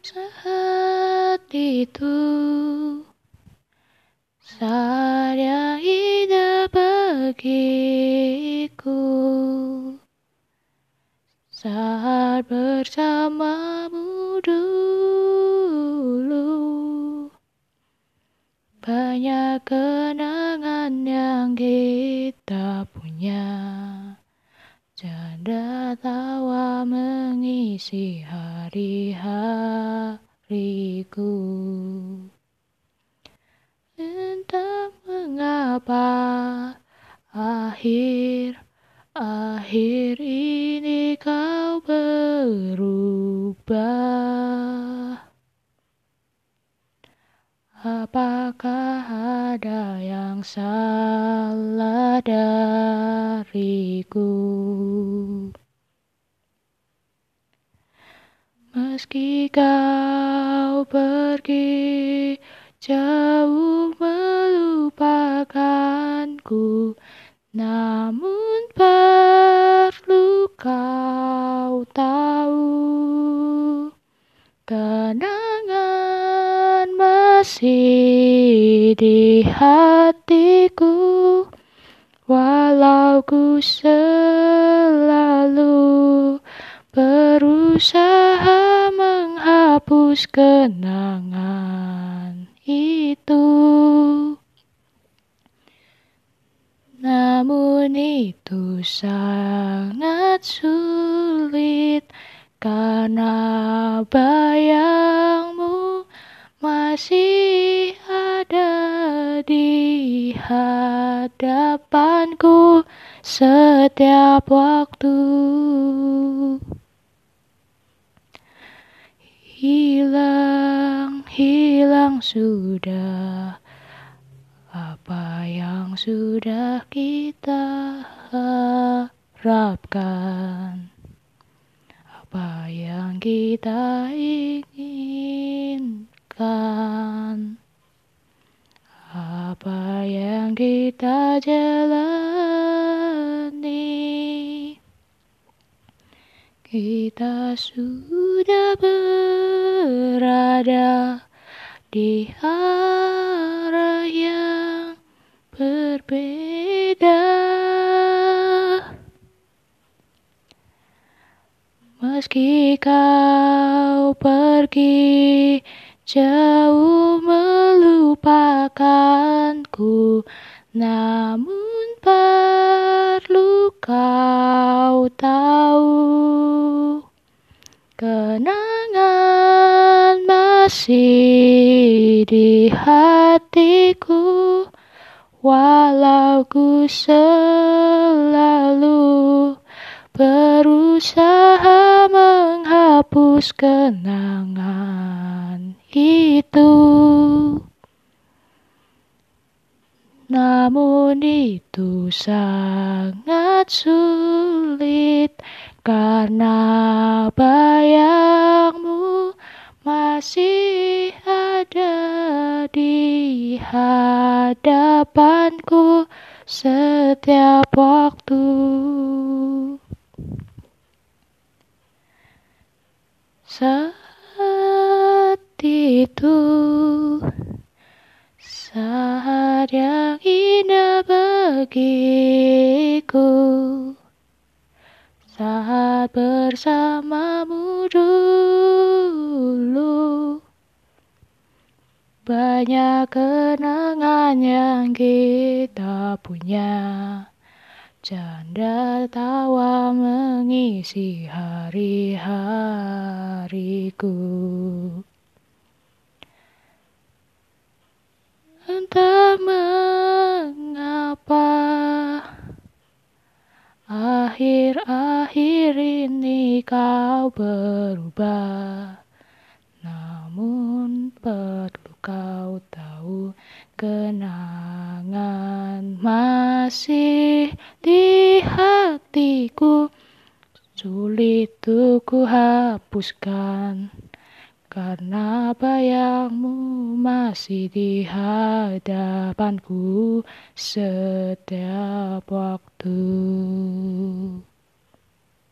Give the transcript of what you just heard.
saat itu saat yang indah bagiku. Saat bersamamu dulu banyak kenangan yang kita punya. Canda tawa mengisi hari-hariku Entah mengapa akhir-akhir ini kau berubah Apakah ada yang salah dariku? Meski kau pergi jauh melupakanku, namun perlu kau tahu kenangan masih di hatiku, walau ku selalu berusaha menghapus kenangan itu. Namun itu sangat sulit karena bayangmu masih ada di hadapanku setiap waktu. Hilang, hilang sudah. Apa yang sudah kita harapkan, apa yang kita inginkan, apa yang kita jalani. Kita sudah berada di arah yang berbeda. Meski kau pergi jauh melupakanku, namun perlu kau tahu masih di hatiku walau ku selalu berusaha menghapus kenangan itu. Namun itu sangat sulit karena bayangmu masih ada di hadapanku setiap waktu. Saat itu saat yang indah bagiku saat bersamamu dulu banyak kenangan yang kita punya. Canda tawa mengisi hari-hariku. Entah mengapa Akhir-akhir ini kau berubah. Namun perlu kau tahu Kenangan masih di hatiku Sulit untuk ku hapuskan karena bayangmu masih di hadapanku setiap waktu.